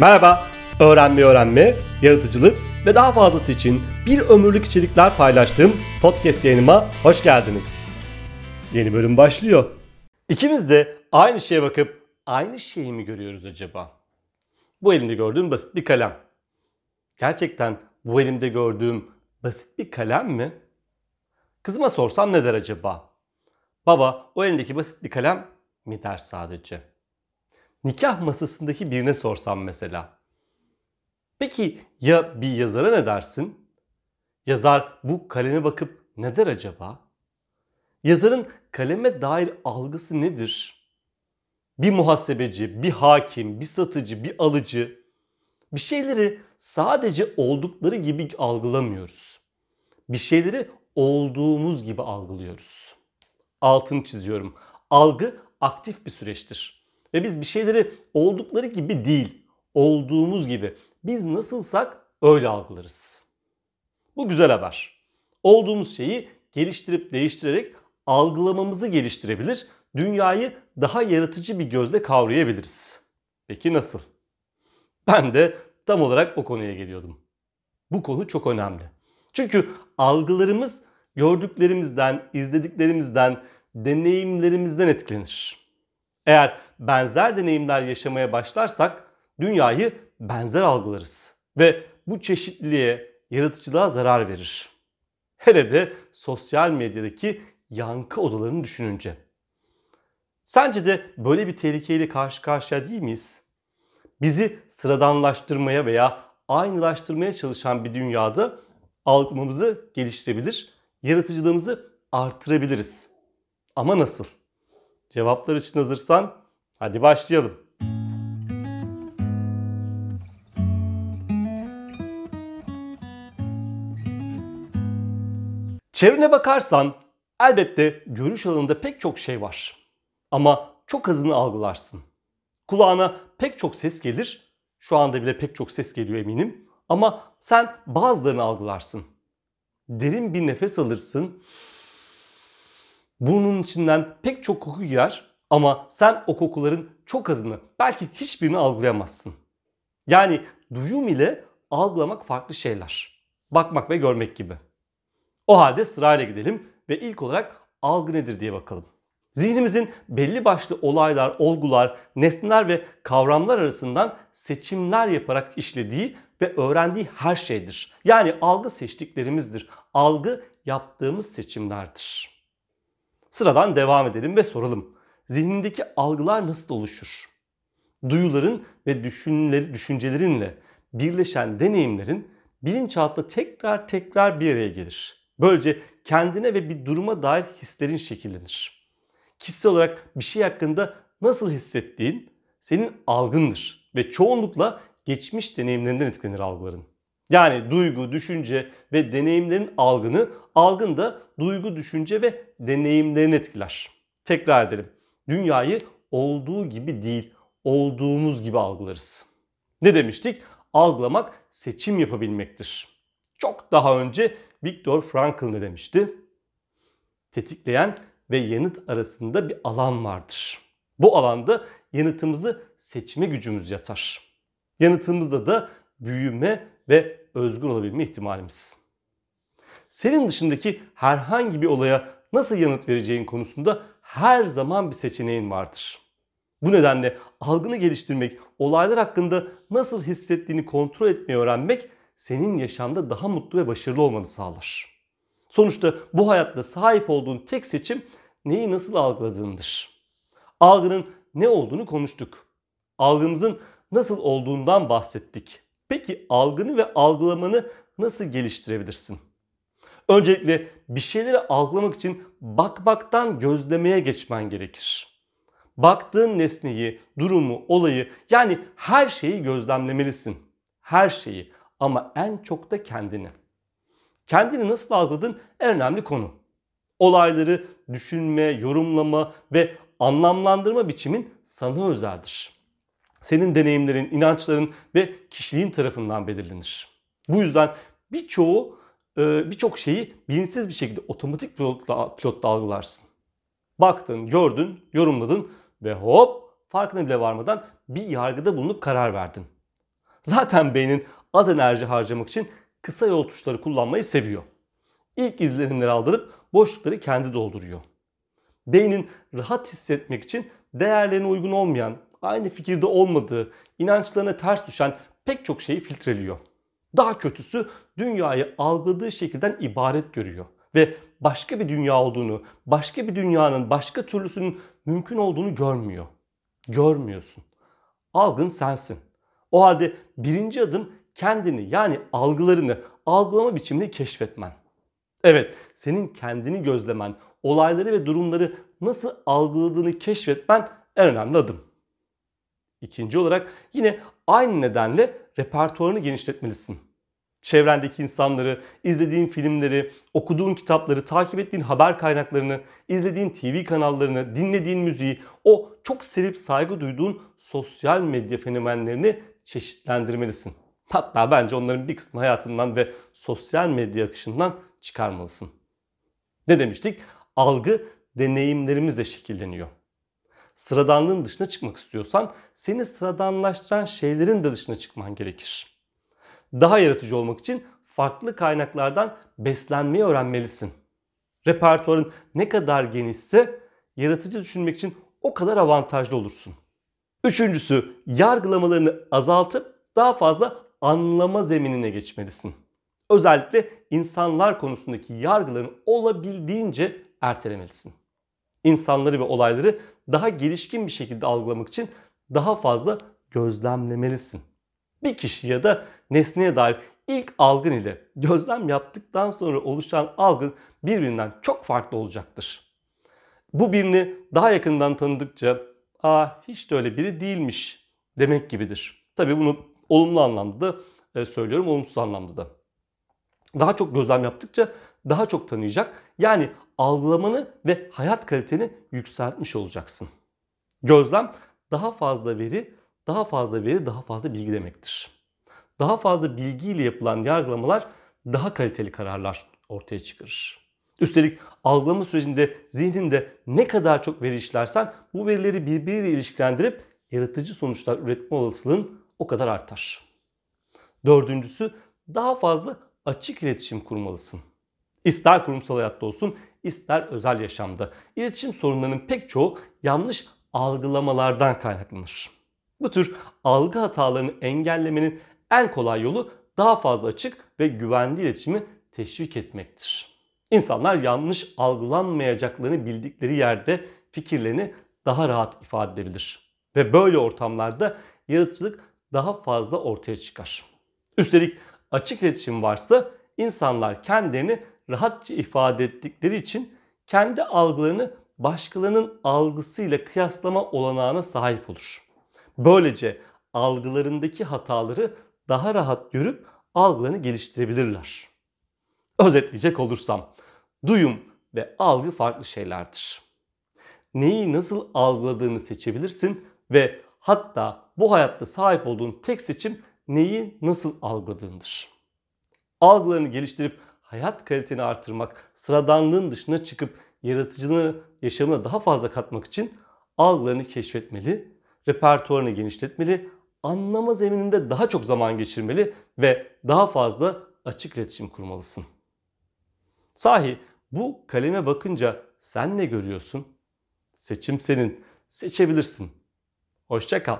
Merhaba, öğrenme öğrenme, yaratıcılık ve daha fazlası için bir ömürlük içerikler paylaştığım podcast yayınıma hoş geldiniz. Yeni bölüm başlıyor. İkimiz de aynı şeye bakıp aynı şeyi mi görüyoruz acaba? Bu elimde gördüğüm basit bir kalem. Gerçekten bu elimde gördüğüm basit bir kalem mi? Kızıma sorsam ne der acaba? Baba o elindeki basit bir kalem mi der sadece? Nikah masasındaki birine sorsam mesela. Peki ya bir yazara ne dersin? Yazar bu kaleme bakıp ne der acaba? Yazarın kaleme dair algısı nedir? Bir muhasebeci, bir hakim, bir satıcı, bir alıcı bir şeyleri sadece oldukları gibi algılamıyoruz. Bir şeyleri olduğumuz gibi algılıyoruz. Altını çiziyorum. Algı aktif bir süreçtir. Ve biz bir şeyleri oldukları gibi değil, olduğumuz gibi biz nasılsak öyle algılarız. Bu güzel haber. Olduğumuz şeyi geliştirip değiştirerek algılamamızı geliştirebilir, dünyayı daha yaratıcı bir gözle kavrayabiliriz. Peki nasıl? Ben de tam olarak o konuya geliyordum. Bu konu çok önemli. Çünkü algılarımız gördüklerimizden, izlediklerimizden, deneyimlerimizden etkilenir. Eğer benzer deneyimler yaşamaya başlarsak dünyayı benzer algılarız ve bu çeşitliliğe, yaratıcılığa zarar verir. Hele de sosyal medyadaki yankı odalarını düşününce. Sence de böyle bir tehlikeyle karşı karşıya değil miyiz? Bizi sıradanlaştırmaya veya aynılaştırmaya çalışan bir dünyada algımızı geliştirebilir, yaratıcılığımızı artırabiliriz. Ama nasıl? Cevaplar için hazırsan hadi başlayalım. Çevrene bakarsan elbette görüş alanında pek çok şey var. Ama çok azını algılarsın. Kulağına pek çok ses gelir. Şu anda bile pek çok ses geliyor eminim. Ama sen bazılarını algılarsın. Derin bir nefes alırsın. Burnunun içinden pek çok koku girer ama sen o kokuların çok azını, belki hiçbirini algılayamazsın. Yani duyum ile algılamak farklı şeyler. Bakmak ve görmek gibi. O halde sırayla gidelim ve ilk olarak algı nedir diye bakalım. Zihnimizin belli başlı olaylar, olgular, nesneler ve kavramlar arasından seçimler yaparak işlediği ve öğrendiği her şeydir. Yani algı seçtiklerimizdir. Algı yaptığımız seçimlerdir. Sıradan devam edelim ve soralım. Zihnindeki algılar nasıl oluşur? Duyuların ve düşünleri, düşüncelerinle birleşen deneyimlerin bilinçaltı tekrar tekrar bir araya gelir. Böylece kendine ve bir duruma dair hislerin şekillenir. Kişisel olarak bir şey hakkında nasıl hissettiğin senin algındır ve çoğunlukla geçmiş deneyimlerinden etkilenir algıların. Yani duygu, düşünce ve deneyimlerin algını, algın da duygu, düşünce ve deneyimlerini etkiler. Tekrar edelim. Dünyayı olduğu gibi değil, olduğumuz gibi algılarız. Ne demiştik? Algılamak seçim yapabilmektir. Çok daha önce Viktor Frankl ne demişti? Tetikleyen ve yanıt arasında bir alan vardır. Bu alanda yanıtımızı seçme gücümüz yatar. Yanıtımızda da büyüme ve özgür olabilme ihtimalimiz. Senin dışındaki herhangi bir olaya nasıl yanıt vereceğin konusunda her zaman bir seçeneğin vardır. Bu nedenle algını geliştirmek, olaylar hakkında nasıl hissettiğini kontrol etmeyi öğrenmek senin yaşamda daha mutlu ve başarılı olmanı sağlar. Sonuçta bu hayatta sahip olduğun tek seçim neyi nasıl algıladığındır. Algının ne olduğunu konuştuk. Algımızın nasıl olduğundan bahsettik. Peki algını ve algılamanı nasıl geliştirebilirsin? Öncelikle bir şeyleri algılamak için bakmaktan gözlemeye geçmen gerekir. Baktığın nesneyi, durumu, olayı yani her şeyi gözlemlemelisin. Her şeyi ama en çok da kendini. Kendini nasıl algıladın en önemli konu. Olayları düşünme, yorumlama ve anlamlandırma biçimin sana özeldir. Senin deneyimlerin, inançların ve kişiliğin tarafından belirlenir. Bu yüzden birçoğu birçok şeyi bilinçsiz bir şekilde otomatik pilotla, pilotta algılarsın. Baktın, gördün, yorumladın ve hop farkına bile varmadan bir yargıda bulunup karar verdin. Zaten beynin az enerji harcamak için kısa yol tuşları kullanmayı seviyor. İlk izlenimleri aldırıp boşlukları kendi dolduruyor. Beynin rahat hissetmek için değerlerine uygun olmayan, aynı fikirde olmadığı, inançlarına ters düşen pek çok şeyi filtreliyor. Daha kötüsü dünyayı algıladığı şekilden ibaret görüyor ve başka bir dünya olduğunu, başka bir dünyanın başka türlüsünün mümkün olduğunu görmüyor. Görmüyorsun. Algın sensin. O halde birinci adım kendini yani algılarını, algılama biçimini keşfetmen. Evet, senin kendini gözlemen, olayları ve durumları nasıl algıladığını keşfetmen en önemli adım. İkinci olarak yine aynı nedenle repertuarını genişletmelisin. Çevrendeki insanları, izlediğin filmleri, okuduğun kitapları, takip ettiğin haber kaynaklarını, izlediğin TV kanallarını, dinlediğin müziği, o çok sevip saygı duyduğun sosyal medya fenomenlerini çeşitlendirmelisin. Hatta bence onların bir kısmını hayatından ve sosyal medya akışından çıkarmalısın. Ne demiştik? Algı deneyimlerimizle şekilleniyor. Sıradanlığın dışına çıkmak istiyorsan seni sıradanlaştıran şeylerin de dışına çıkman gerekir. Daha yaratıcı olmak için farklı kaynaklardan beslenmeyi öğrenmelisin. Repertuarın ne kadar genişse yaratıcı düşünmek için o kadar avantajlı olursun. Üçüncüsü yargılamalarını azaltıp daha fazla anlama zeminine geçmelisin. Özellikle insanlar konusundaki yargılarını olabildiğince ertelemelisin. İnsanları ve olayları daha gelişkin bir şekilde algılamak için daha fazla gözlemlemelisin. Bir kişi ya da nesneye dair ilk algın ile gözlem yaptıktan sonra oluşan algın birbirinden çok farklı olacaktır. Bu birini daha yakından tanıdıkça aa hiç de öyle biri değilmiş demek gibidir. Tabii bunu olumlu anlamda da e, söylüyorum, olumsuz anlamda da. Daha çok gözlem yaptıkça daha çok tanıyacak. Yani algılamanı ve hayat kaliteni yükseltmiş olacaksın. Gözlem daha fazla veri, daha fazla veri, daha fazla bilgi demektir. Daha fazla bilgiyle yapılan yargılamalar daha kaliteli kararlar ortaya çıkarır. Üstelik algılama sürecinde zihninde ne kadar çok veri işlersen bu verileri birbiriyle ilişkilendirip yaratıcı sonuçlar üretme olasılığın o kadar artar. Dördüncüsü daha fazla açık iletişim kurmalısın. İster kurumsal hayatta olsun, ister özel yaşamda. İletişim sorunlarının pek çoğu yanlış algılamalardan kaynaklanır. Bu tür algı hatalarını engellemenin en kolay yolu daha fazla açık ve güvenli iletişimi teşvik etmektir. İnsanlar yanlış algılanmayacaklarını bildikleri yerde fikirlerini daha rahat ifade edebilir. Ve böyle ortamlarda yaratıcılık daha fazla ortaya çıkar. Üstelik açık iletişim varsa insanlar kendilerini rahatça ifade ettikleri için kendi algılarını başkalarının algısıyla kıyaslama olanağına sahip olur. Böylece algılarındaki hataları daha rahat görüp algılarını geliştirebilirler. Özetleyecek olursam, duyum ve algı farklı şeylerdir. Neyi nasıl algıladığını seçebilirsin ve hatta bu hayatta sahip olduğun tek seçim neyi nasıl algıladığındır. Algılarını geliştirip hayat kaliteni artırmak, sıradanlığın dışına çıkıp yaratıcılığını yaşamına daha fazla katmak için algılarını keşfetmeli, repertuarını genişletmeli, anlama zemininde daha çok zaman geçirmeli ve daha fazla açık iletişim kurmalısın. Sahi bu kaleme bakınca sen ne görüyorsun? Seçim senin. Seçebilirsin. Hoşça kal.